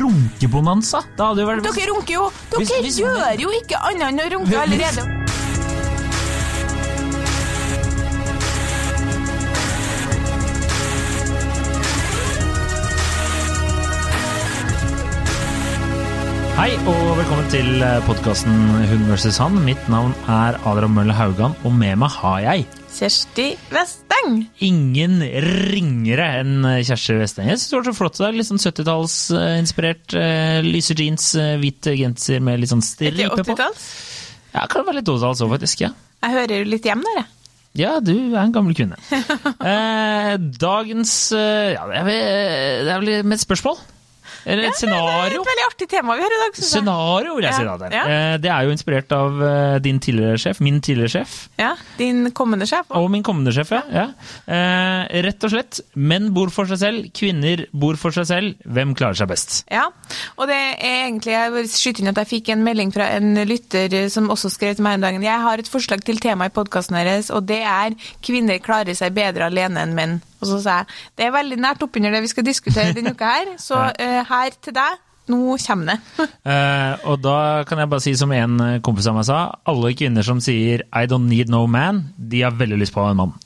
runkebonanza. Da hadde jo vært Dere runker jo. Dere Hvis- hvis- gjør jo ikke annet enn å runke allerede. Hei og velkommen til podkasten Hun vs. han. Mitt navn er Adrian Mølle Haugan, og med meg har jeg Kjersti Vesteng. ingen ringere enn Kjersti Vesteng. Jeg synes det var så flott det er Litt sånn 70-tallsinspirert. Uh, lyse jeans, eh, hvit genser med litt sånn stripe på. 80-talls? Ja, kan være litt 80-talls òg, faktisk. ja. Jeg hører jo litt hjem der, jeg. Ja, du er en gammel kvinne. Eh, dagens eh, Ja, det det er vel med et spørsmål? Eller et Det er et veldig artig tema vi har i dag. Scenario, vil jeg si Ja, da. ja. Eh, Det er jo inspirert av eh, din tidligere sjef, min tidligere sjef, Ja, din kommende sjef. og min kommende sjef, ja. ja. Eh, Rett og slett, menn bor for seg selv, kvinner bor for seg selv. Hvem klarer seg best? Ja, og det er egentlig, jeg vil skyte inn at jeg fikk en melding fra en lytter som også skrev til meg en dag. Jeg har et forslag til tema i podkasten deres, og det er 'Kvinner klarer seg bedre alene enn menn'. Og så sa jeg det er veldig nært oppunder det vi skal diskutere denne uka her, så uh, her til deg, nå kommer det. uh, og da kan jeg bare si som en eh, kompis av meg sa, alle kvinner som sier 'I don't need no man', de har veldig lyst på en mann.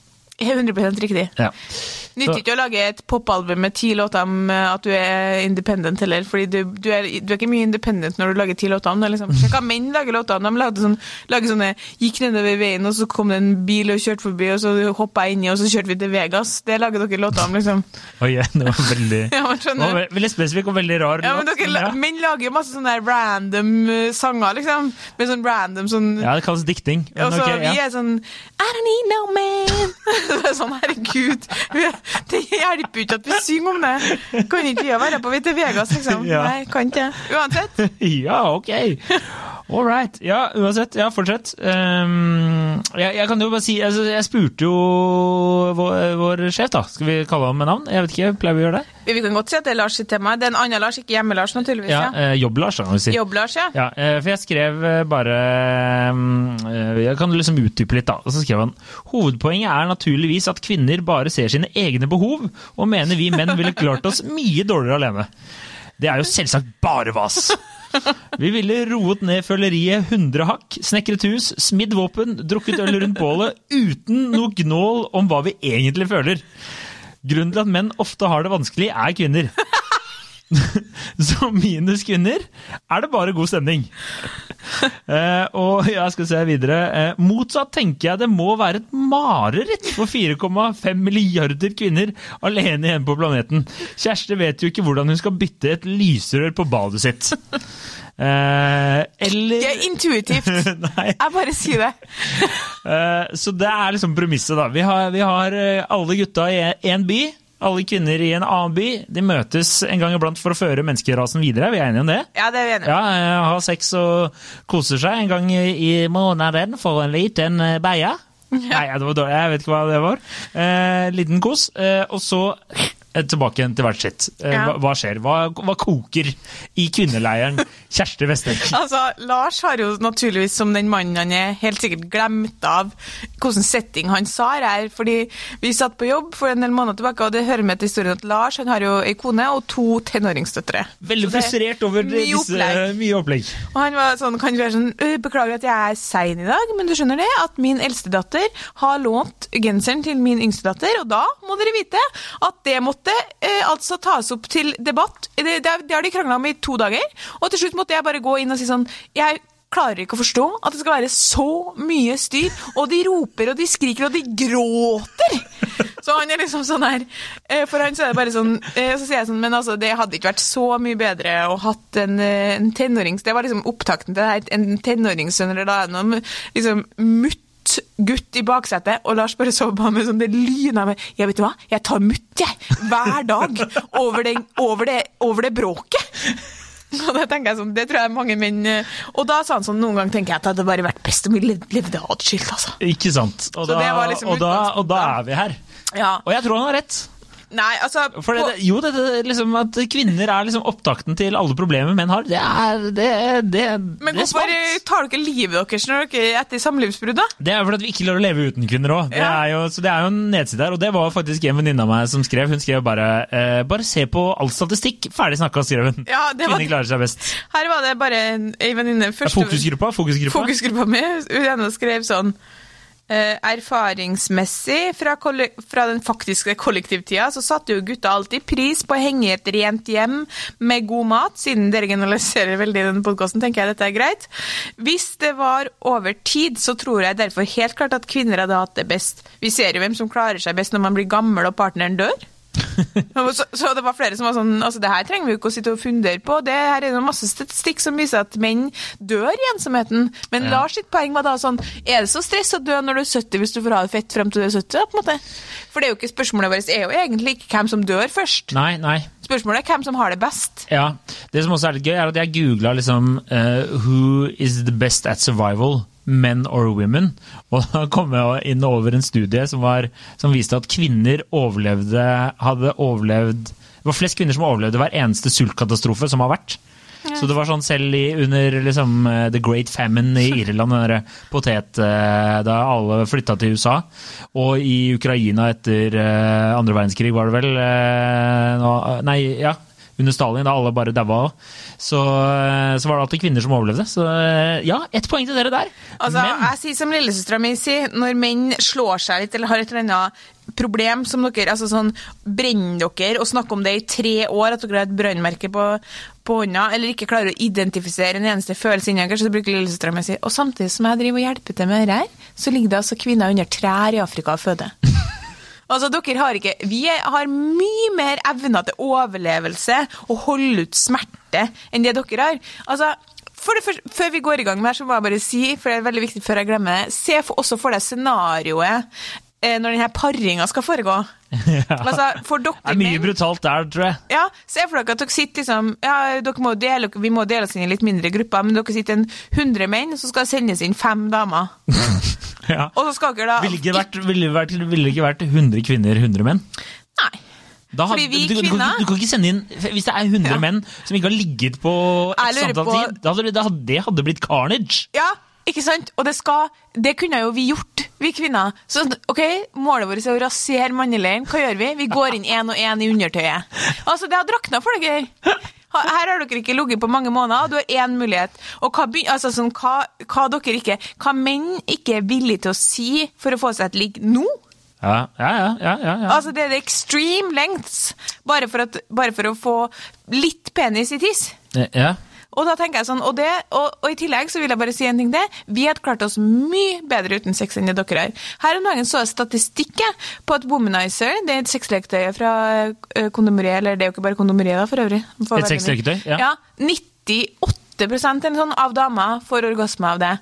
100% riktig. Ja. Nytter ikke å lage et popalbum med ti låter om eh, at du er independent heller, fordi du, du, er, du er ikke mye independent når du lager ti låter om det. Liksom. Sjekk hva menn lager låter om. De lagde sånn, lager sånne, gikk nedover veien, og så kom det en bil og kjørte forbi, og så hoppa jeg inni, og så kjørte vi til Vegas. Det lager dere låter om, liksom. Oi, det var veldig Ja, var ve- Veldig spesifikk og veldig rar. Ja, men dere, ja. Menn lager jo masse sånne random eh, sanger, liksom. Med sånn random sånn ja, det kalles dikting. Men Og så ok, vi er sånn I don't need no man. Det er sånn, herregud. vi- Det hjelper jo ikke at vi synger om det. Kan ikke vi være på vei til Vegas, liksom? Ja. Nei, kan ikke. Uansett. Ja, ok. All right. Ja, uansett. Ja, fortsett. Um, jeg, jeg kan jo bare si altså, Jeg spurte jo vår, vår sjef, da. Skal vi kalle ham med navn? Jeg vet ikke, Pleier vi å gjøre det? Vi kan godt si at det er Lars sitt tema. Det er en annen Lars, ikke Hjemme-Lars, naturligvis. Ja, Ja. eh, Jobb-Lars, kan vi si. Jobb-Lars, ja. Ja, eh, for jeg skrev eh, bare Jeg kan liksom utdype litt, da. Og så skrev han hovedpoenget er naturligvis at kvinner bare ser sine egne behov, og mener vi menn ville klart oss mye dårligere alene. Det er jo selvsagt bare vas. Vi ville roet ned føleriet 100 hakk, snekret hus, smidd våpen, drukket øl rundt bålet uten noe gnål om hva vi egentlig føler. Grunnen til at menn ofte har det vanskelig, er kvinner. Så minus kvinner er det bare god stemning. Eh, og jeg skal se videre. Eh, motsatt tenker jeg det må være et mareritt for 4,5 milliarder kvinner alene igjen på planeten. Kjersti vet jo ikke hvordan hun skal bytte et lysrør på badet sitt. Eh, eller er intuitivt. Jeg bare sier det. Eh, så det er liksom premisset, da. Vi har, vi har eh, alle gutta i én by. Alle kvinner i en annen by. De møtes en gang iblant for å føre menneskerasen videre. Vi er enige om det? Ja, det er vi enige om. Ja, ha Har sex og koser seg en gang i måneden for en liten eh, beie. Nei, det var dårlig. Jeg vet ikke hva det var. Eh, liten kos. Eh, og så eh, tilbake igjen til hvert sitt. Eh, Ja. hva, hva skjer? Hva, hva koker i kvinneleiren Kjersti Vesteng? Altså, Lars har jo naturligvis, som den mannen han er, helt sikkert glemt av hvilken setting han har her. Fordi vi satt på jobb for en del måneder tilbake, og det hører med til historien at Lars han har jo ei kone og to tenåringsdøtre. Veldig er frustrert over mye disse opplegg. mye opplegg. Og han var sånn, kan være sånn, «Øh, beklager at jeg er sein i dag, men du skjønner det, at min eldste datter har lånt genseren til min yngste datter, og da må dere vite at det måtte eh, altså tas opp til debatt. Det, det, det har de krangla om i to dager, og til slutt måtte jeg bare gå inn og si sånn, jeg klarer ikke å forstå at det skal være så mye styr, og de roper og de skriker og de gråter. Så han er liksom sånn her eh, For han så er det bare sånn eh, Så sier jeg sånn Men altså, det hadde ikke vært så mye bedre å hatt en, eh, en tenårings... Det var liksom opptakten til det her. En tenåringssønn eller da liksom mutt gutt i baksetet, og Lars bare så på meg med sånn det lyna med Ja, vet du hva, jeg tar mutt, jeg. Hver dag. Over, den, over, det, over det bråket. Og det tenker jeg sånn, det tror jeg mange menn eh, Og da sa han sånn, noen ganger tenker jeg at det hadde bare vært best om vi levde atskilt, altså. Ikke sant. Og, da, liksom og, da, og da er vi her. Ja. Og jeg tror han har rett. Nei, altså For det, jo, det, det, liksom at kvinner er liksom opptakten til alle problemer menn har, det er det, det, Men det hvorfor tar dere livet deres når dere etter samlivsbrudd, da? Det er fordi vi ikke lar å leve uten kvinner òg. Ja. Så det er jo en nedside her. Og det var faktisk en venninne av meg som skrev. Hun skrev bare eh, Bare se på all statistikk. Ferdig snakka, skrev hun. Ja, det var- Kvinner klarer seg best. Her var det bare en, en venninne første- Fokusgruppa. Fokusgruppa. Fokusgruppa mi hun ene skrev sånn Erfaringsmessig fra, fra den faktiske kollektivtida så satte jo gutta alltid pris på å henge i et rent hjem med god mat, siden dere generaliserer veldig i denne podkasten, tenker jeg dette er greit. Hvis det var over tid, så tror jeg derfor helt klart at kvinner hadde hatt det best. Vi ser jo hvem som klarer seg best når man blir gammel og partneren dør. så, så det var flere som var sånn altså det her trenger vi jo ikke å sitte og fundere på. Det her er det masse statistikk som viser at menn dør i ensomheten. Men Ja. Lars sitt poeng var da sånn Er det så stress å dø når du er 70 hvis du får ha det fett frem til du er 70? da, på en måte? For det er jo ikke spørsmålet vårt er jo egentlig ikke hvem som dør først. Nei, nei. Spørsmålet er hvem som har det best. Ja. Det som også er litt gøy, er at jeg googla liksom uh, Who is the best at survival? Men or women? Og da kom jeg inn over en studie som, var, som viste at kvinner overlevde Hadde overlevd Det var flest kvinner som overlevde hver eneste sultkatastrofe som har vært. Så det var sånn selv i, under liksom, eh, The Great Famine i Irland, den potet eh, da alle flytta til USA, og i Ukraina etter eh, andre verdenskrig, var det vel? nei, ja. Under Stalin, da alle bare daua òg. Så, eh, så var det alltid kvinner som overlevde. Så eh, ja, ett poeng til dere der. Altså, Men Jeg sier som lillesøstera mi sier, når menn slår seg litt eller har et eller annet problem som dere altså sånn, Brenner dere og snakker om det i tre år, at dere har et brannmerke på, på hånda, eller ikke klarer å identifisere en eneste følelse inni dere, så bruker lillesøstera mi å si Og samtidig som jeg driver og hjelper til med det her, så ligger det altså kvinner under trær i Afrika og føder. Altså, dere har ikke Vi har mye mer evner til overlevelse og holde ut smerte enn det dere har. Altså, for det første, før vi går i gang med her, så må jeg bare si, for det er veldig viktig før jeg glemmer det, se for, også for deg scenarioet når denne paringa skal foregå. Altså, for dere det er mye menn brutalt der, tror jeg. ja, Se for dere at dere sitter liksom ja, må dele, Vi må dele oss inn i litt mindre grupper, men dere sitter en 100 menn, så skal det sendes inn fem damer. Ja. Og så skal dere da Ville det ikke det ville ikke vært 100 kvinner, 100 menn? Nei. Da Fordi vi du, du, du, kvinner- ikke- du kan ikke sende inn Hvis det er 100 Ja. menn som ikke har ligget på et antall på- tid, da det, hadde, det hadde blitt carnage. Ja, ikke sant? Og det skal Det kunne jo vi gjort, vi kvinner. Så ok, målet vårt er å rasere manneleiren. Hva gjør vi? Vi går inn én og én i undertøyet. Altså, det har drakna for dere. Her har dere ikke ligget på mange måneder, og du har én mulighet. Og hva, altså, sånn, hva, hva dere ikke Hva menn ikke er villige til å si for å få seg et ligg nå? Ja, ja, ja. ja, ja, ja. Altså, det er det extreme lengths. Bare for, at, bare for å få litt penis i tiss. ja. Og da tenker jeg sånn, og, det, og, og i tillegg så vil jeg bare si en ting til. Vi hadde klart oss mye bedre uten sex enn det dere har. Her om dagen så jeg statistikk på at Womanizer, det er et sexleketøy fra uh, kondomeriet, eller det er jo ikke bare kondomeriet da, for øvrig. For Et sexleketøy, ja. Ja, 98% eller sånn av damer får orgasme av det.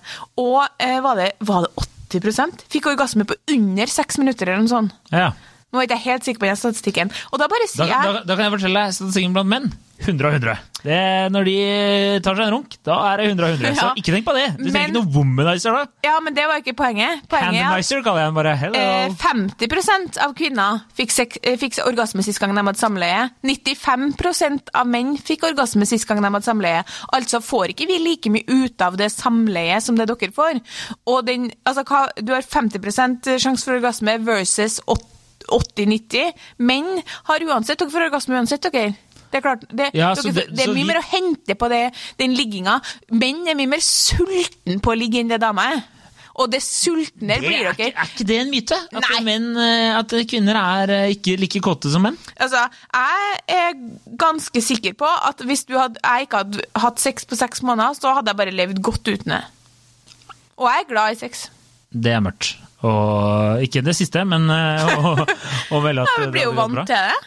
Og eh, var, det, var det 80 fikk orgasme på under seks minutter eller noe sånt. ja. Nå er ikke jeg helt sikker på den statistikken. Og da bare Da, jeg... da, da kan jeg fortelle deg statistikken blant menn. 100 av 100. Det, når de tar seg en runk, da er det 100 av 100. Så ikke tenk på det. Du trenger ikke noe womanizer da. Ja, men det var ikke poenget. Poenget er Handanizer kaller jeg den bare. Hello. Eh, 50% av kvinner fikk, eh, fikk orgasme sist gang de hadde samleie. 95% av menn fikk orgasme sist gang de hadde samleie. Altså får ikke vi like mye ut av det samleiet som det dere får. Og den, altså, du har 50% sjanse for orgasme versus 80-90. Menn har uansett Dere får orgasme uansett, dere. Det er klart, det, Ja, dere, det- det er mye vi- mer å hente på det, den ligginga. Menn er mye mer sulten på å ligge enn det dama er. Og det sultne Det blir er, dere. Er, er ikke det en myte? At, menn, eh, at kvinner er eh, ikke like kåte som menn? Altså, jeg er ganske sikker på at hvis du hadde, jeg ikke hadde hatt sex på seks måneder, så hadde jeg bare levd godt uten det. Og jeg er glad i sex. Det er mørkt. Og ikke det siste, men eh, og, og vel at Jeg det blir jo vant til det.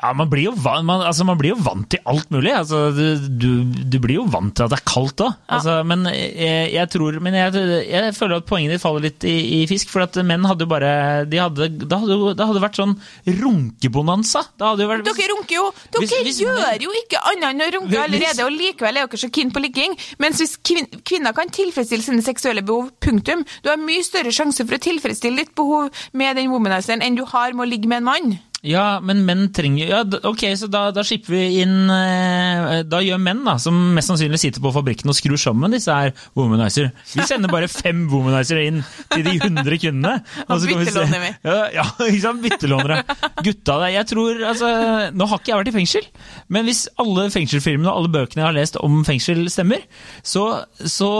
Ja, man blir, jo vant, man, altså, man blir jo vant til alt mulig. Altså, du, du, blir jo vant til at det er kaldt òg. Altså, men jeg, jeg tror Men jeg, jeg føler at poenget ditt faller litt i, i fisk. For at menn hadde jo bare de hadde, Det hadde, det hadde vært sånn runkebonanza. Vært Dere runker jo Dere Hvis- hvis gjør jo ikke annet enn å runke Hvis- allerede, og likevel er dere så keen på ligging. Mens hvis kvin kvinner kan tilfredsstille sine seksuelle behov, punktum, du har mye større sjanse for å tilfredsstille ditt behov med den womanizeren enn du har med å ligge med en mann. Ja, men menn trenger ja, Ok, så da, da skipper vi inn eh, Da gjør menn, da, som mest sannsynlig sitter på fabrikken og skrur sammen disse her womanizer. Vi sender bare fem womanizer inn til de 100 kundene. Og byttelåner vi. Ja, ja, ikke sant? Byttelånere. Gutta der. Jeg tror altså Nå har ikke jeg vært i fengsel, men hvis alle fengselsfilmene og alle bøkene jeg har lest om fengsel stemmer, så, så,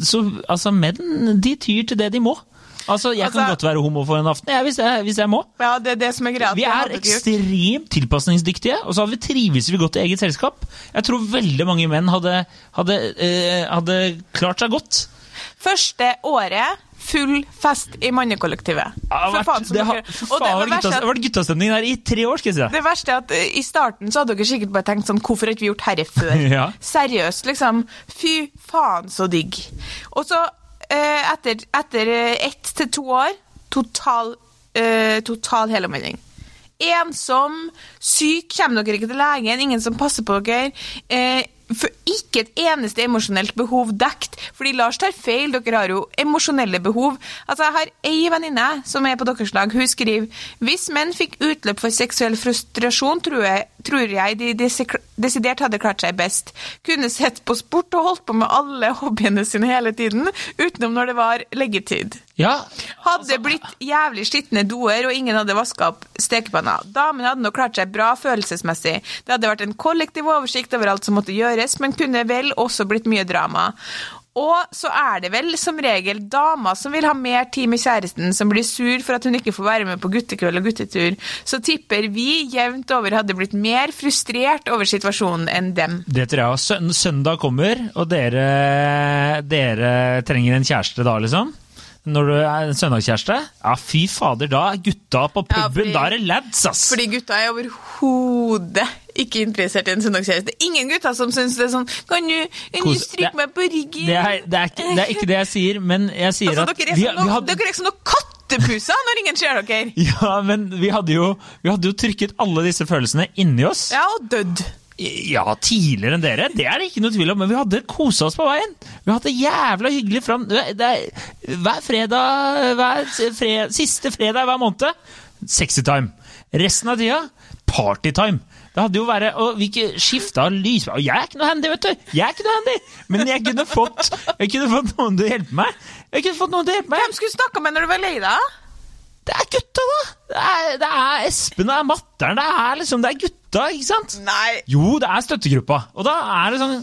så Altså, menn, de tyr til det de må. Altså, Jeg kan Altså- godt være homo for en aften, ja, hvis, jeg, hvis jeg må. Ja, det er det som er greia. Vi er ekstremt tilpasningsdyktige, og så hadde vi trives vi godt i eget selskap. Jeg tror veldig mange menn hadde, hadde, eh, hadde klart seg godt. Første året full fest i mannekollektivet. Vært- faen det har dere- det var vært verste gutta- at- det guttastemning der i tre år, skal jeg si. Det verste er at eh, i starten så hadde dere sikkert bare tenkt sånn Hvorfor har ikke vi gjort herre før? Ja. Seriøst, liksom. Fy faen, så digg. Og så, etter, etter eh, ett til to år, total, uh, total helomvending. Ensom, syk, kommer dere ikke til legen, ingen som passer på dere. Eh, for ikke et eneste emosjonelt behov dekt. Fordi Lars tar feil, dere har jo emosjonelle behov. Altså, Jeg har ei venninne som er på deres lag. Hun skriver hvis menn fikk utløp for seksuell frustrasjon, tror jeg, tror jeg de desidert hadde klart seg best. Kunne sett på sport og holdt på med alle hobbyene sine hele tiden, utenom når det var leggetid. Ja, Hadde blitt jævlig skitne doer, og ingen hadde vaska opp stekepanna. Damene hadde nok klart seg bra følelsesmessig. Det hadde vært en kollektiv oversikt over alt som måtte gjøres, men kunne vel også blitt mye drama. Og så er det vel som regel dama som vil ha mer tid med kjæresten, som blir sur for at hun ikke får være med på guttekveld og guttetur. Så tipper vi jevnt over hadde blitt mer frustrert over situasjonen enn dem. det tror jeg. Søndag kommer, og dere, dere trenger en kjæreste da, liksom? Når du er en søndagskjæreste? Ja, fy fader, da er gutta på puben. Ja, fordi- Da er det lads, ass! Fordi gutta er overhodet ikke interessert i en søndagskjæreste. Ingen gutter som syns det er sånn Kan du, kan du stryke det- meg på ryggen? Det er, det, er ikke, det er ikke det jeg sier, men jeg sier altså, at dere, er vi, som vi hadde, noen kattepuser når ingen ser dere. Ja, men vi hadde, jo, vi hadde jo trykket alle disse følelsene inni oss. Ja, og dødd. Ja, tidligere enn dere, det er det ikke noe tvil om, men vi hadde kosa oss på veien. Vi hadde det jævla hyggelig fram er, Hver fredag, hver fred, siste fredag hver måned, sexy time. Resten av tida, partytime. Det hadde jo vært, og Vi skifta lys... Og jeg er ikke noe handy, vet du! Jeg er ikke noe handy! Men jeg kunne fått, jeg kunne fått noen til å hjelpe meg. Jeg kunne fått noen til å hjelpe meg. Hvem skulle du snakka med når du var lei deg? Det er gutta, da! Det er, det er Espen, det er Matteren, det er liksom, det er gutta, ikke sant? Nei. Jo, det er støttegruppa. Og da er det sånn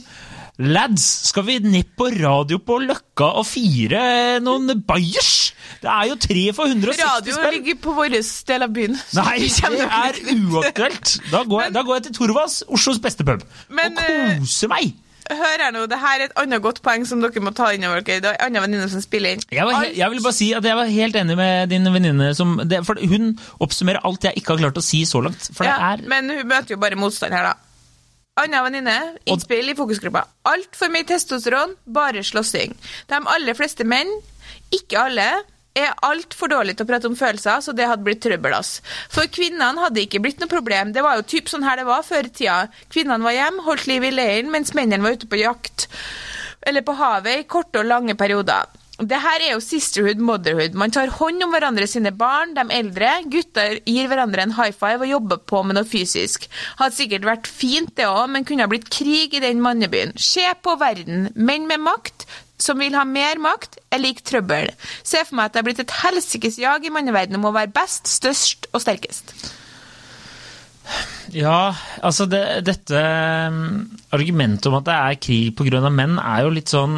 Lads, skal vi ned på radio på Løkka og fire noen bayers? Det er jo tre for 160 Radio spenn. ligger på vår del av byen. Nei, det er uaktuelt. Da da går jeg til Torvas, Oslos beste pub, Men, og eh, koser meg. Hør her nå, det her er et annet godt poeng som dere må ta inn over dere. Det er en annen venninne som spiller inn. Jeg, var, jeg vil bare si at jeg var helt enig med din venninne. som- det- For hun oppsummerer alt jeg ikke har klart å si så langt. Ja, Men hun møter jo bare motstand her, da. Anna venninne, innspill i fokusgruppa. Altfor mye testosteron, bare slåssing. De aller fleste menn, ikke alle, er altfor dårlig til å prate om følelser, så det hadde blitt trøbbel. ass. For kvinnene hadde ikke blitt noe problem. Det var jo typ sånn her det var før i tida. Kvinnene var hjemme, holdt liv i leiren, mens mennene var ute på jakt. Eller på havet i korte og lange perioder. Det her er jo sisterhood, motherhood. Man tar hånd om hverandre sine barn, de eldre. Gutter gir hverandre en high five og jobber på med noe fysisk. Hadde sikkert vært fint det òg, men kunne ha blitt krig i den mannebyen. Se på verden. Menn med makt som vil ha mer makt, er lik trøbbel. Se for meg at det har blitt et helsikes jag i manneverdenen om å være best, størst og sterkest. Ja, altså det, dette um, argumentet om at det er krig pga. menn, er jo litt sånn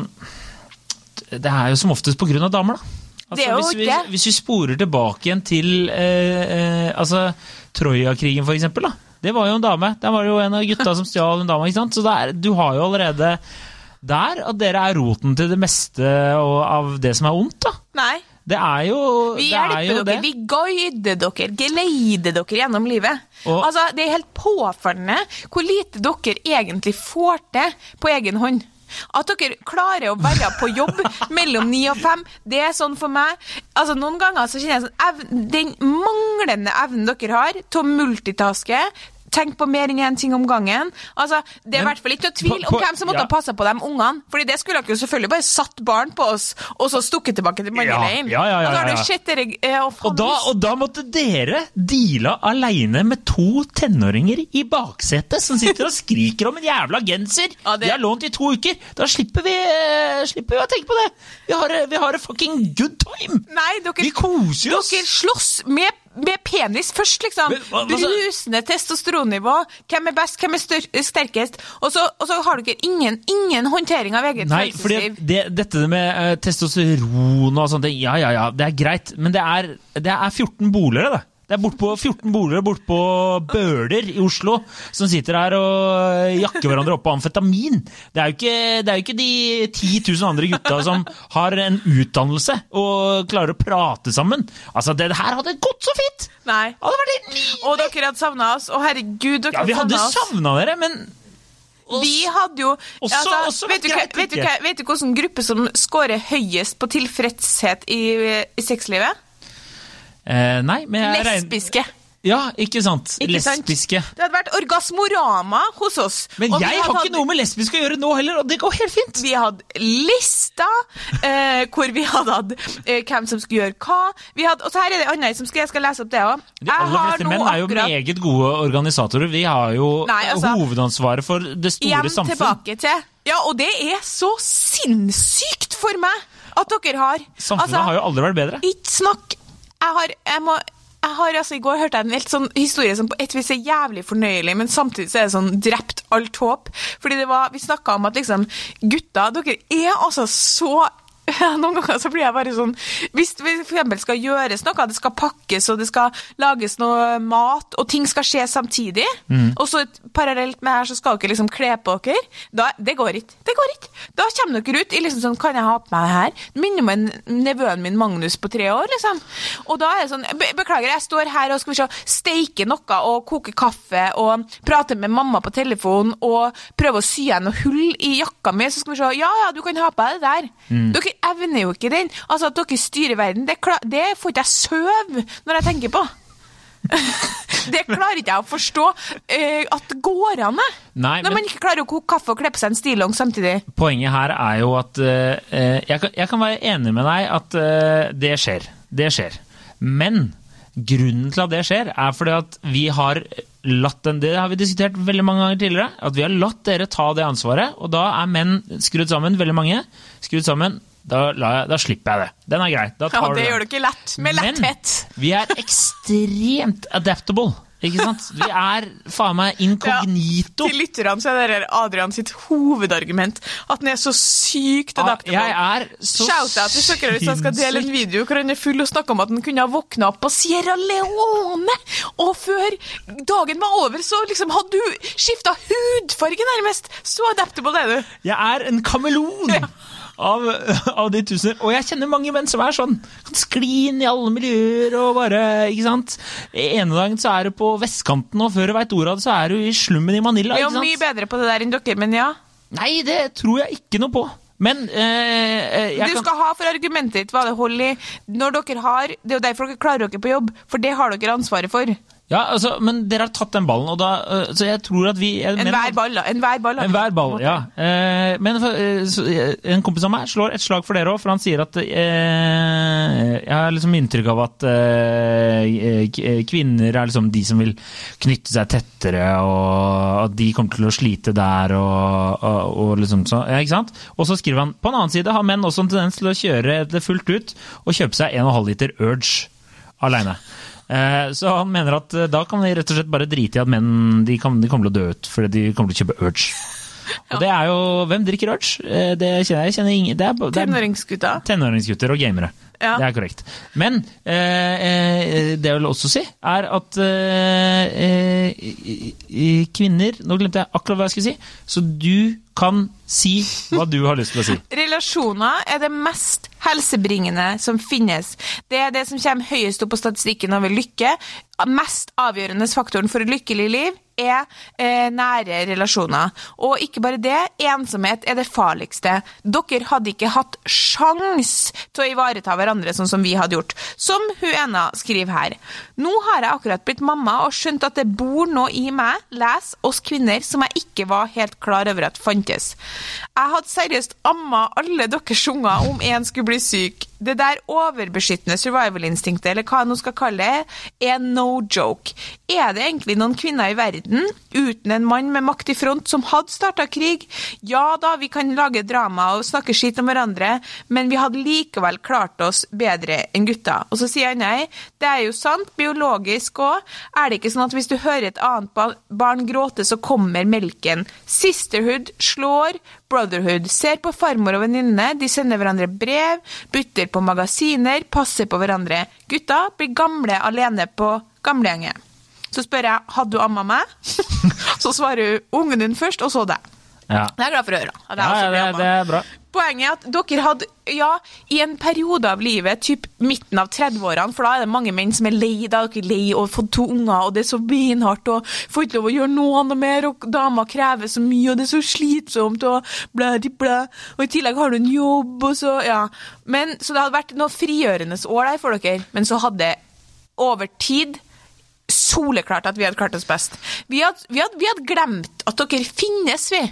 Det er jo som oftest pga. damer, da. Altså, hvis, vi, det. hvis vi sporer tilbake igjen til eh, eh, altså, Troja-krigen, for eksempel. Da. Det var jo en dame. Der var det jo en av gutta som stjal en dame. ikke sant? Så det er, du har jo allerede der at dere er roten til det meste og, av det som er ondt. da. Nei. Det er jo Vi. Er hjelper dere, det. vi guider dere, geleider dere gjennom livet. Og- altså, Det er helt påfallende hvor lite dere egentlig får til på egen hånd. At dere klarer å være på jobb mellom ni og fem, det er sånn for meg. Altså, Noen ganger så kjenner jeg sånn evne, Den manglende evnen dere har til å multitaske, tenk på mer enn én ting om gangen. Altså, Det er i hvert fall ikke noe tvil om hvem som måtte ja. ha passa på de ungene. Fordi det skulle dere jo selvfølgelig bare satt barn på oss, og så stukket tilbake til manneleiren. Ja, ja, ja, ja, ja. du dere å, Og da, og da måtte dere deale aleine med to tenåringer i baksetet som sitter og skriker om en jævla genser Ja, det- de har lånt i to uker. Da slipper vi, uh, slipper vi å tenke på det. Vi har, eh, vi har a fucking good time. Nei, dere, Vi koser oss. dere slåss med, med penis først, liksom. Men hva- hva Brusende testosteronnivå. Hvem er best, hvem er sterkest? Og så, og så har dere ingen, ingen håndtering av eget Nei, følelsesliv. det, dette med eh, testosteron og sånt, ja ja ja, det er greit. Men det er, det er 14 boligere, det. Det er bortpå 14 bolere bortpå Bøler i Oslo som sitter her og jakker hverandre opp på amfetamin. Det er jo ikke, det er jo ikke de 10 000 andre gutta som har en utdannelse og klarer å prate sammen. Altså, det her hadde gått så fint! Nei. Hadde! Og dere hadde savna oss. Å, herregud, dere Ja, vi hadde savna oss. savna dere, men Vi hadde jo Også- altså, også vet, du, vet, du, hva- vet du hvilken gruppe som scorer høyest på tilfredshet i, i sexlivet? Eh, Nei, men jeg Lesbiske. Ja, ikke sant? Ikke sant? Det hadde vært orgasmorama hos oss. Men jeg har ikke noe med lesbiske å gjøre nå heller, og det går helt fint. Vi hadde lista eh, hvor vi hadde hatt eh, hvem som skulle gjøre hva. Vi hadde, og så her er det annet som skal, jeg skal lese opp det òg. De aller fleste menn er jo meget gode organisatorer. Vi har jo Nei, altså- hovedansvaret for det store hjem samfunn. tilbake til Ja, og det er så sinnssykt for meg at dere har Samfunnet altså, har jo aldri vært bedre. Ikke snakk Jeg har, jeg må, jeg har altså, I går hørte jeg en helt sånn historie som på et vis er jævlig fornøyelig, men samtidig så er det sånn drept alt håp. Fordi det var, Vi snakka om at liksom Gutta, dere er altså så noen ganger så blir jeg bare sånn Hvis det eksempel skal gjøres noe, det skal pakkes og det skal lages noe mat, og ting skal skje samtidig, og så parallelt med her så skal dere liksom kle på dere, da, det går ikke. Det går ikke. Da kommer dere ut i liksom sånn Kan jeg ha på meg det her? Minner om nevøen min Magnus på tre år, liksom. Og da er det sånn be Beklager, jeg står her og skal vi se, steike noe og koke kaffe og prate med mamma på telefon og prøve å sy igjen noe hull i jakka mi, så skal vi se Ja, ja, du kan ha på deg det der. Dere evner jo ikke den. Altså, at dere styrer verden, det, klar, det får ikke jeg søv når jeg tenker på. det klarer ikke jeg å forstå eh, at det går an. Nei, Når men- man ikke klarer å koke kaffe og kle på seg en stillongs samtidig. Poenget her er jo at eh, jeg, kan, jeg kan være enig med deg at eh, det skjer. Det skjer. Men grunnen til at det skjer, er fordi at vi har latt den Det har vi diskutert veldig mange ganger tidligere. At vi har latt dere ta det ansvaret, og da er menn skrudd sammen, veldig mange, skrudd sammen. Da, jeg, da slipper jeg det. Den er grei. Ja, du det gjør gjør ikke lett. Med letthet. Men vi er ekstremt adaptable. Ikke sant? Vi er faen meg inkognito. Til lytterne så er det Adrian sitt hovedargument at han er så sykt Ah, adaptable. jeg er så Shout-out hvis dere hvis til jeg skal dele en video hvor han er full og snakker om at han kunne ha våkna opp på Sierra Leone, og før dagen var over, så liksom hadde du skifta hudfarge nærmest. Så adaptable er du. Jeg er en kameleon av, av de tusener. Og jeg kjenner mange menn som er sånn. Kan skli inn i alle miljøer og bare Ikke sant. Ene dagen så er du på vestkanten, og før du veit ordet av det, så er du i slummen i Manila. Vi er mye bedre på det der enn dere, men ja. Nei, det tror jeg ikke noe på. Men eh, eh, Du kan skal ha for argumentet ditt hva det holder i. Når dere har, Det er jo derfor dere klarer dere på jobb, for det har dere ansvaret for. Ja, altså, men dere har tatt den ballen, og da eh, Så jeg tror at vi Enhver ball. Enhver ball. En hver ball, ja. Eh, men eh, eh, en kompis av meg slår et slag for dere òg, for han sier at eh, Jeg har liksom inntrykk av at eh, kvinner er liksom de som vil knytte seg tettere, og at de kommer til å slite der, og, og, og liksom sånn. Ja, ikke sant? Og så skriver han på en annen side har menn også en tendens til å kjøre det fullt ut og kjøpe seg 1,5 liter Urge aleine. Eh, Så han mener at eh, da kan de rett og slett bare drite i at menn de, kan, de kommer til å dø ut fordi de kommer til å kjøpe Urge. Og det er jo Hvem drikker Urge? Eh, Det kjenner jeg. jeg kjenner ingen, det er, det er Tenåringsgutta. tenåringsgutter og gamere. Ja. Det er korrekt. Men eh, eh, det jeg vil også si, er at eh, eh, eh, kvinner Nå glemte jeg akkurat hva jeg skulle si. Så du kan si hva du har lyst til å si. Relasjoner er det mest helsebringende som finnes. Det er det som kommer høyest opp på statistikken over lykke. Mest avgjørende faktoren for et lykkelig liv er eh, nære relasjoner. Og ikke bare det, ensomhet er det farligste. Dere hadde ikke hatt sjans til å ivareta hverandre sånn som vi hadde gjort. Som hun ena skriver her. Nå har jeg akkurat blitt mamma og skjønt at det bor noe i meg, les oss kvinner, som jeg ikke var helt klar over at fantes. Jeg hadde seriøst amma alle deres unger om en skulle bli syk. Det der overbeskyttende survival-instinktet, eller hva jeg nå skal kalle det, er no joke. Er det egentlig noen kvinner i verden, uten en mann med makt i front, som hadde starta krig? Ja da, vi kan lage drama og snakke skitt om hverandre, men vi hadde likevel klart oss bedre enn gutta. Og så sier han nei, det er jo sant, biologisk òg. Er det ikke sånn at hvis du hører et annet barn gråte, så kommer melken? Sisterhood slår brotherhood. Ser på farmor og venninne, de sender hverandre brev, bytter på magasiner, passer på hverandre. Gutta blir gamle alene på gamlehjemmet. Så spør jeg hadde du amma meg, så svarer hun ungen din først, og så deg. Ja, Det er jeg glad for å høre. ja, ja det, det er bra. Poenget er at dere hadde, ja, i en periode av livet, typ midten av 30-årene, for da er det mange menn som er lei, da er dere lei og har fått to unger, og det er så beinhardt, og får ikke lov å gjøre noe annet mer, og damer krever så mye, og det er så slitsomt, og blæ, di, blæ, og i tillegg har du en jobb, og så, ja. Men, så det hadde vært noe frigjørende år der for dere, men så hadde over tid soleklart at vi hadde klart oss best. Vi hadde, vi hadde, vi hadde glemt at dere finnes, vi.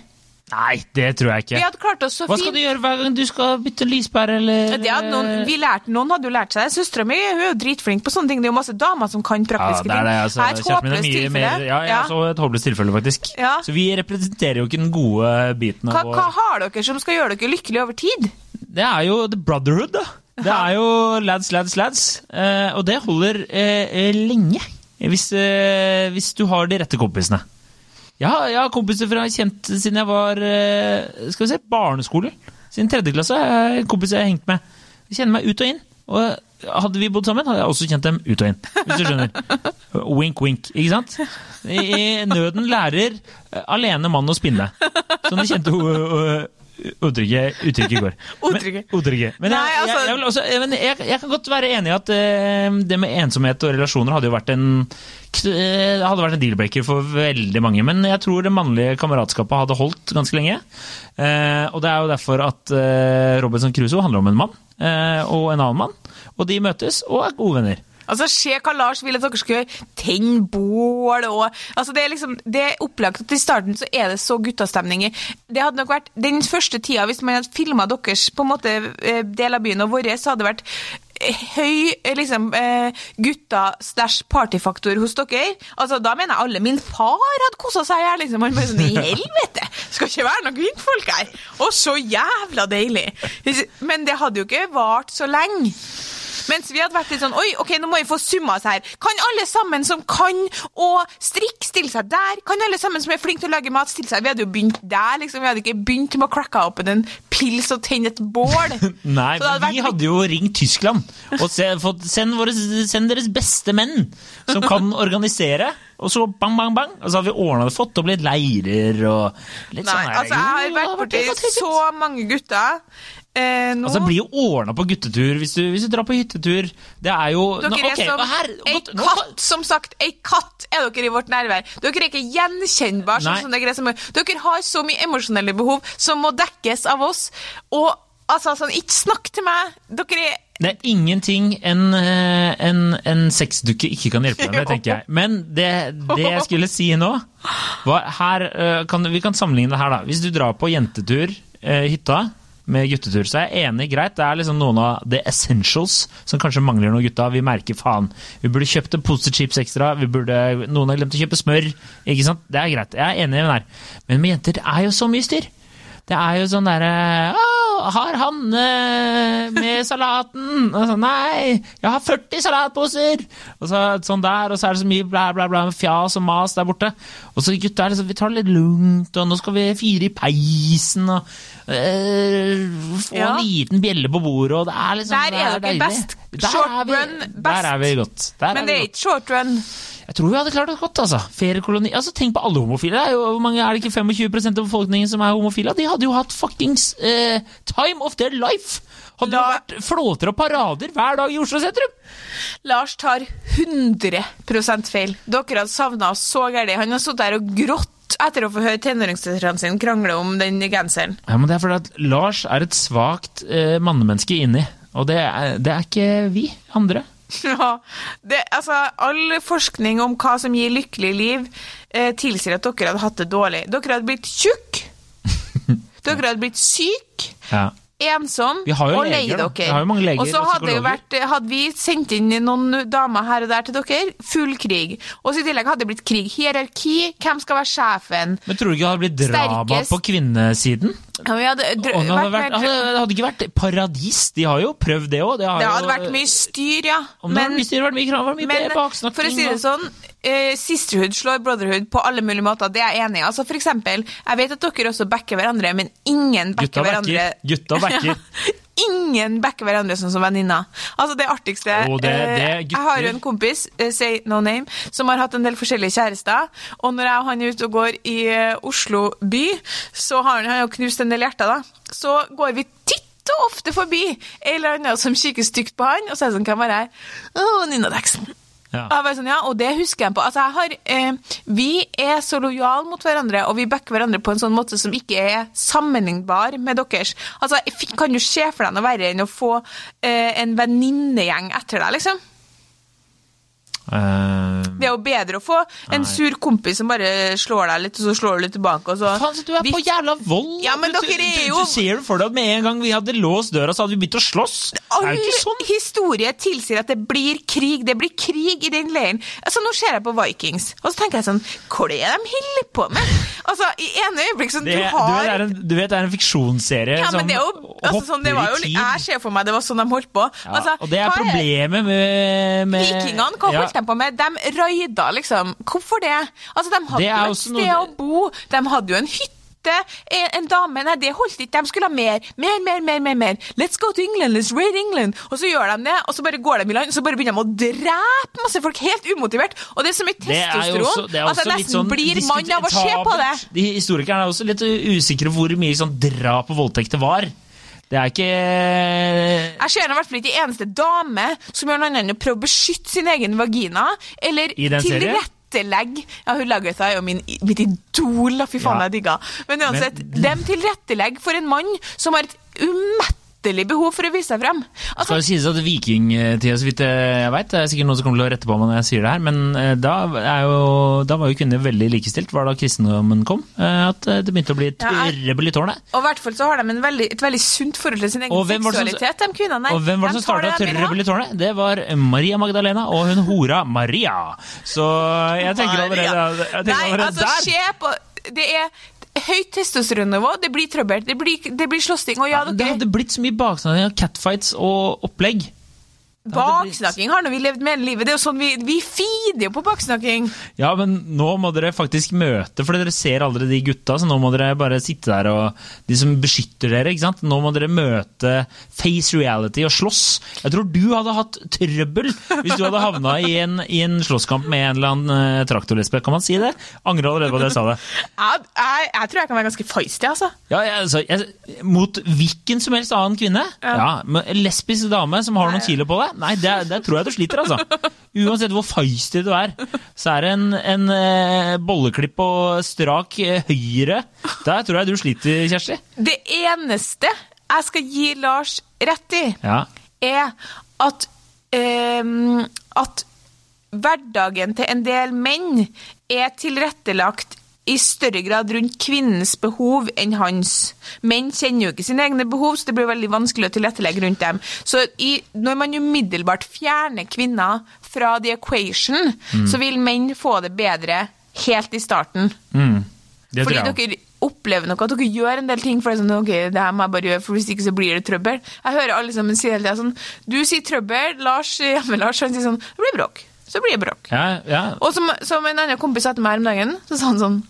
Nei, det tror jeg Vi ikke. hadde klart oss så Hva fint. skal du gjøre hver gang du skal bytte lyspære, eller Det hadde noen, vi lærte, noen hadde jo lært seg det. Søstera mi er jo dritflink på sånne ting. Det er jo masse damer som kan Ja, praktiske det er det. ting. Altså, er et er håpløst tilfelle. mer Ja, jeg Ja. så et håpløst tilfelle, faktisk. Ja. Så vi representerer jo ikke den gode biten Hva, hva har dere som skal gjøre dere lykkelige over tid? Det er jo the brotherhood, da. Det er jo lads, lads, lads. Eh, og det holder eh, eh, lenge. Hvis, eh, hvis du har de rette kompisene. Har, jeg har kompiser fra kjent siden jeg var eh, skal vi se, barneskole. Siden tredje klasse er jeg kompiser jeg har hengt med. Jeg kjenner meg ut og inn. Og hadde vi bodd sammen, hadde jeg også kjent dem ut og inn. Hvis du skjønner. Wink, wink. Ikke sant? I, nøden lærer alene mann å spinne. Som de kjente uttrykket, uttrykket går. Uttrykket. Men, uttrykket. Men, Nei, altså- jeg, jeg, også, men jeg, jeg kan godt være enig i at uh, det med ensomhet og relasjoner hadde jo vært en det hadde vært en deal-breaker for veldig mange, men jeg tror det mannlige kameratskapet hadde holdt ganske lenge. Eh, og det er jo derfor at eh, Robinson Crusoe handler om en mann eh, og en annen mann. Og de møtes og er gode venner. Altså, Se hva Lars vil at dere skal gjøre. Tenne bål og altså, Det er liksom, det er opplagt at i starten så er det så guttastemning. i- Det hadde nok vært den første tida, hvis man hadde filma deres på en måte eh, del av byen og vår, så hadde det vært eh, høy eh, liksom, gutta slash partyfaktor hos dere. Altså, Da mener jeg alle. Min far hadde kosa seg her. Liksom. Han bare sånn I helvete! Skal ikke være noen kvinnfolk her! Og så jævla deilig! Men det hadde jo ikke vart så lenge. Mens vi hadde vært litt sånn Oi, ok, nå må vi få summa oss her. Kan alle sammen som kan å strikke, stille seg der? Kan alle sammen som er flinke til å lage mat, stille seg? Vi hadde jo begynt der, liksom. Vi hadde ikke begynt med å cracke opp en pils og tenne et bål. Nei, men vi hadde jo ringt Tyskland og se, fått, send, våre, send deres beste menn som kan organisere. Og så bang, bang, bang. Og så hadde vi ordna det, fått opp litt leirer og litt Nei, sånn her. altså, jeg har vært borti så mange gutter. Eh, nå Altså, det blir jo ordna på guttetur hvis du, hvis du drar på hyttetur. Det er jo Dere nå, er som her, ei godt, nå- katt, som sagt. Ei katt er dere i vårt nærvær. Dere er ikke gjenkjennbare. Sånn sånn, dere, er dere har så mye emosjonelle behov som må dekkes av oss. Og altså, sånn, ikke snakk til meg. Dere er Det er ingenting en, eh, en, en sexdukke ikke kan hjelpe deg med, tenker jeg. Men det, det jeg skulle si nå var her, eh, kan, Vi kan sammenligne det her, da. Hvis du drar på jentetur, eh, hytta, med guttetur, så jeg er enig, greit. Det er liksom noen av the essentials som kanskje mangler noen gutta. Vi merker faen. Vi burde kjøpt en pose chips ekstra. Vi burde, noen har glemt å kjøpe smør. Ikke sant? Det er greit. Jeg er enig med den her. Men med jenter det er jo så mye styr. Det er jo sånn derre «Å, Har Hanne med salaten? Og så, Nei, jeg har 40 salatposer! Og så sånn der, og så er det så mye bla, bla, bla, fjas og mas der borte. Og så gutta er liksom, vi tar det litt lugnt, og nå skal vi fyre i peisen, og øh, få Ja. en liten bjelle på bordet, og det er liksom Der er det dere best. Short er best. Der er vi godt. Der Men er det er ikke short run. Jeg tror vi hadde klart oss godt, altså. Feriekoloni. Altså, tenk på alle homofile. Det er, jo, hvor mange, er det ikke 25% av befolkningen som er homofile? De hadde jo hatt fuckings eh, time of their life! Hadde La- vært flåter og parader hver dag i Oslo sentrum! Lars tar 100 feil. Dere hadde savna oss så gærent. Han har sittet der og grått etter å få høre tenåringssøstrene sine krangle om den genseren. Ja, men Det er fordi at Lars er et svakt eh, mannemenneske inni. Og det er, det er ikke vi andre. Ja, det, altså, all forskning om hva som gir lykkelig liv, eh, tilsier at dere hadde hatt det dårlig. Dere hadde blitt tjukk, dere hadde blitt syk, Ja. ensom og lei dere. Og så hadde, vært, hadde vi sendt inn noen damer her og der til dere, full krig. Og så i tillegg hadde det blitt krig. Hierarki, hvem skal være sjefen? Men tror du ikke det hadde blitt drama Sterkest. på kvinnesiden? Ja, det hadde, vært hadde, det hadde ikke vært paradis. De har jo prøvd det òg. Det, det, hadde jo- vært mye styr, ja. Men, det hadde mye styr, vært mye krav, mye Men for å si det sånn, uh, sisterhood slår brotherhood på alle mulige måter. Det er jeg enig i. Altså, for eksempel, jeg vet at dere også backer hverandre, men ingen backer Gutta hverandre backer. Gutta backer. Ingen backer hverandre sånn som venninner. Altså, det artigste oh, det- eh, det Jeg har jo en kompis, eh, say no name, som har hatt en del forskjellige kjærester. Og når jeg og han er ute og går i eh, Oslo by, så har han, han jo knust en del hjerter, da. Så går vi titt og ofte forbi ei eller annen som kikker stygt på han, og så er det sånn, hvem er det her? Å, Nina Daxen. Ja. Sånn, ja, og det husker jeg på. Altså, jeg har, eh, vi er så lojale mot hverandre, og vi backer hverandre på en sånn måte som ikke er sammenlignbar med deres. Altså, Kan du se for deg noe verre enn å få eh, en venninnegjeng etter deg, liksom? Eh, Det er jo bedre å få en Nei. sur kompis som bare slår deg litt, og så slår du litt tilbake, og så Faen, så du er Vi- på jævla vold! Ja, men du, dere er du, jo- du ser jo for deg at med en gang vi hadde låst døra, så hadde vi begynt å slåss. All er det ikke sånn? historie tilsier at det blir krig. Det blir krig i den leiren. Altså, Nå ser jeg på Vikings, og så tenker jeg sånn Hva er det de holder på med? Altså, I ene øyeblikk sånn, Det, du du, vet, en, du vet det er en fiksjonsserie Ja, som jo, altså, sånn, hopper i tid. Jeg ser for meg det var sånn de holdt på. Ja, Altså, og det er problemet med, med Vikingene, hva ja, holdt de på med? De raida, liksom. Hvorfor det? Altså, De hadde jo et sted noe- å bo, de hadde jo en hytte. En, en dame, nei, det holdt ikke. De skulle ha mer, mer, mer, mer. mer, mer. Let's go to England, let's raid England. Og så gjør de det, og så bare går de i land, og så bare begynner de å drepe masse folk, helt umotivert. Og det er så mye er testosteron er at jeg nesten sånn blir mann av å se på det. De Historikerne er også litt usikre på hvor mye sånn drap og voldtekt det var. Det er ikke Jeg ser i hvert fall ikke eneste dame som gjør noe annet enn å prøve å beskytte sin egen vagina, eller tilrettelegge Ja, hun Lagertha er jo min, mitt idol, fy faen, Ja. jeg digger. Men uansett, Men- dem tilrettelegger for en mann som har et umettelig behov for å vise seg frem. Altså, skal det sies at vikingtida, så vidt jeg veit, det er sikkert noen som kommer til å rette på meg når jeg sier det her, men eh, da, jo, da var jo kvinner veldig likestilt, var da kristendommen kom, eh, at eh, det begynte å bli Ja, trøbbel i tårnet. og i hvert fall så har de en veldig, et veldig sunt forhold til sin egen seksualitet, de kvinnene. Og hvem var det som tar starta trøbbel i tårnet? Det var Maria Magdalena og hun hora Maria. Så jeg tenker allerede, jeg tenker Nei, altså, der. se på Det er høyt testosteronnivå, det blir trøbbel, det blir, det blir slåssing, og ja, Det hadde blitt så mye baksnakking av catfights og opplegg. Baksnakking har nå vi levd med hele livet. Det er jo sånn Vi, vi feeder jo på baksnakking. Ja, men nå må dere faktisk møte, for dere ser aldri de gutta, så nå må dere bare sitte der og De som beskytter dere, ikke sant. Nå må dere møte face reality og slåss. Jeg tror du hadde hatt trøbbel hvis du hadde havna i en, i en slåsskamp med en eller annen uh, traktorlesbe. Kan man si det? Angrer allerede på at jeg sa det. Jeg, jeg, jeg tror jeg kan være ganske feisty, altså. Ja, jeg, altså, Mot hvilken som helst annen kvinne? Ja. Ja, lesbisk dame som har noen kilo på deg? Nei, det, det tror jeg du sliter, altså. Uansett hvor feisty du er, så er det en, en eh, bolleklipp og strak eh, høyre. Der tror jeg du sliter, Kjersti. Det eneste jeg skal gi Lars rett i, Ja. er at ehm, At hverdagen til en del menn er tilrettelagt i større grad rundt kvinnens behov enn hans. Menn kjenner jo ikke sine egne behov, så det blir veldig vanskelig å tilrettelegge rundt dem. Så i, når man umiddelbart fjerner kvinner fra the equation, så vil menn få det bedre helt i starten. Mm. Fordi dere opplever noe, at dere gjør en del ting for det er sånn, ok, det her må jeg bare gjøre, for hvis ikke så blir det trøbbel. Jeg hører alle sammen si hele tiden sånn, du sier trøbbel, Lars, hjemme Lars, han sier sånn, det blir bråk. Så blir det bråk. Ja, ja. Og som, som en annen kompis sa til meg her om dagen, så sa han sånn,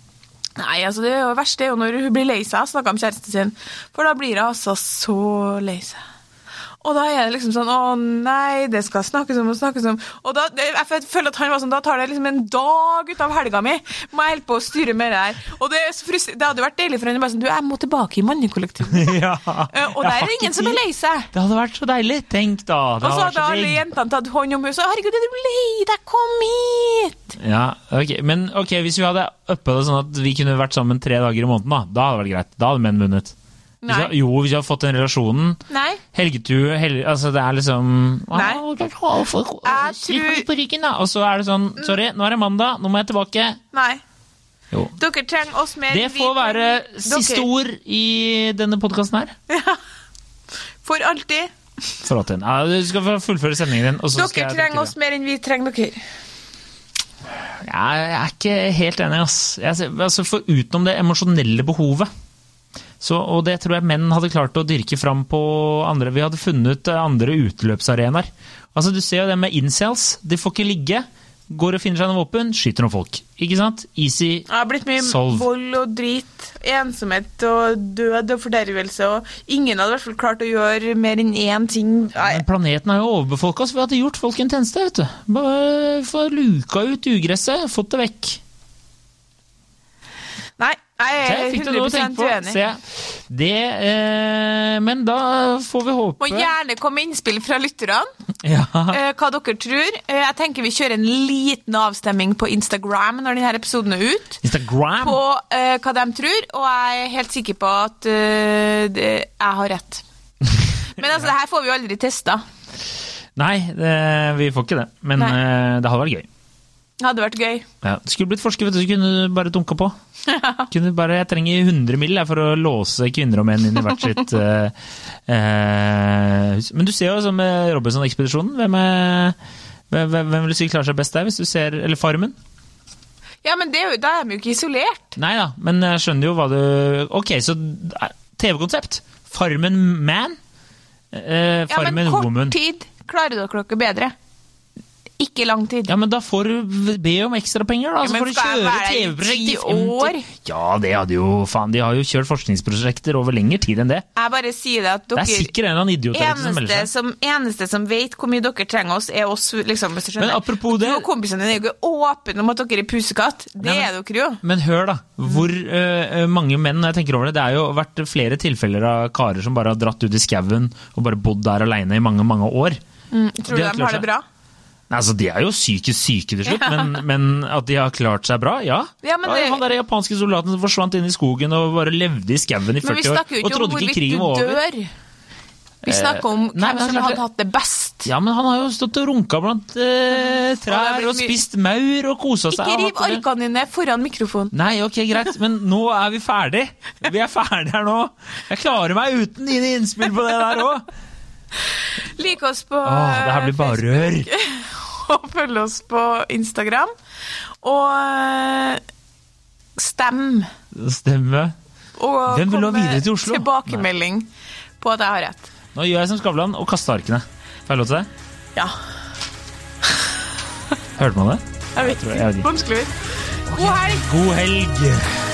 nei, altså det er jo verst det er jo når hun blir lei seg, snakker om kjæresten sin, for da blir hun altså så lei seg. Og da er det liksom sånn, å nei, det skal snakkes om og snakkes om. Og da, jeg føler at han var sånn, da tar det liksom en dag ut av helga mi. Må jeg holde på å styre med det her. Og det, så det hadde vært deilig for henne bare sånn, du, jeg må tilbake i mannekollektivet. ja. Eh, Og der er det ingen som er lei seg. Det hadde vært så deilig. Tenk, da. Og så hadde alle jentene tatt hånd om henne, så herregud, er du lei deg, kom hit! Ja, ok. Men ok, hvis vi hadde uppa det sånn at vi kunne vært sammen tre dager i måneden, da, da hadde det vært greit. Da hadde menn vunnet. Hvis jeg, jo, hvis jeg har fått den relasjonen. Nei. Helgetur hel, Altså, det er liksom Nei. Jeg Jeg tror- på ryggen, da. Og så er det sånn Sorry, nå er det mandag, nå må jeg tilbake. Nei. Jo. Dere trenger oss mer Det får være siste dere. ord i denne podkasten her. For alltid. For alltid. Ja, du skal få fullføre sendingen din. Og så skal Dere trenger oss mer enn vi trenger dere. Jeg er ikke helt enig, ass. Jeg, altså, for utenom det emosjonelle behovet så, og det tror jeg menn hadde klart å dyrke fram på andre Vi hadde funnet eh, andre utløpsarenaer. Altså, du ser jo det med incels. De får ikke ligge. Går og finner seg noen våpen, skyter noen folk. Ikke sant? Easy. Det har blitt mye Solve. vold og drit, ensomhet og død og fordervelse, og ingen hadde i hvert fall klart å gjøre mer enn én ting. Nei, Men planeten er jo overbefolka, så vi hadde gjort folk en tjeneste. vet du. Bare få luka ut ugresset, fått det vekk. Nei Så jeg er fikk det noe å 100 tenke uenig. Se, det, eh, men da får vi håpe Må gjerne komme innspill fra lytterne. ja. eh, hva dere tror. Eh, jeg tenker vi kjører en liten avstemming på Instagram når denne episoden er ut. Instagram. På eh, hva de tror, og jeg er helt sikker på at eh, det, jeg har rett. Men altså, det her får vi jo aldri testa. Nei, det, vi får ikke det. Men eh, det hadde vært gøy. Det hadde vært gøy. Ja. Det skulle blitt forsker, vet du, så kunne du bare dunka på. Kunne bare, jeg trenger 100 mill. for å låse kvinner og menn inn i hvert sitt uh, uh. Men du ser jo sånn med Robinson-ekspedisjonen. Hvem, hvem, hvem vil du si klarer seg best der? hvis du ser, Eller Farmen? Ja, men det, da er vi jo ikke isolert. Nei da, men jeg skjønner jo hva du Ok, så eh, TV-konsept. Farmen Man. Eh, Ja, men kort Woman. tid klarer dere dere bedre. Ikke lang tid. Ja, men da får du be om ekstrapenger, da. Ja, så får du kjøre TV-prosjekt i år? Ja, det hadde jo Faen, de har jo kjørt forskningsprosjekter over lengre tid enn det. Jeg bare sier det at dere Det er sikkert en eller annen idiot ute som eneste melder seg. som, eneste som vet hvor mye dere trenger oss, er oss, liksom, hvis du skjønner. Men apropos det- Du og kompisene dine er jo ikke åpne om at dere er pusekatt. Det Nei, men- er dere jo. Men hør, da. Hvor uh, mange menn når jeg tenker over det, det har jo vært flere tilfeller av karer som bare har dratt ut i skauen og bare bodd der aleine i mange, mange år. Tror du De de har det bra? Nei, altså, De er jo psykisk syke til slutt, men, men at de har klart seg bra, ja. Ja, men det- Han der japanske soldaten som forsvant inn i skogen og bare levde i skauen i Men vi 40 år og trodde ikke krigen var over. Vi snakker om nei, men hvem som klart hadde hatt det best. Ja, men han har jo stått og runka blant eh, trær og spist maur og kosa seg. Ikke riv arkene dine foran mikrofonen. Nei, ok, greit, men nå er vi ferdig. Vi er ferdig her nå. Jeg klarer meg uten dine innspill på det der òg. Lik oss på Det her blir bare rør. og følg oss på Instagram. Og eh, stem. Stemme. Og Hvem vil ha videre til Oslo? Tilbakemelding på at jeg har rett. Nå gjør jeg som Skavlan og kaster arkene. Får jeg lov til det? Ja. Hørte man det? Jeg vet ikke. ikke. Vanskelig. God helg! God helg!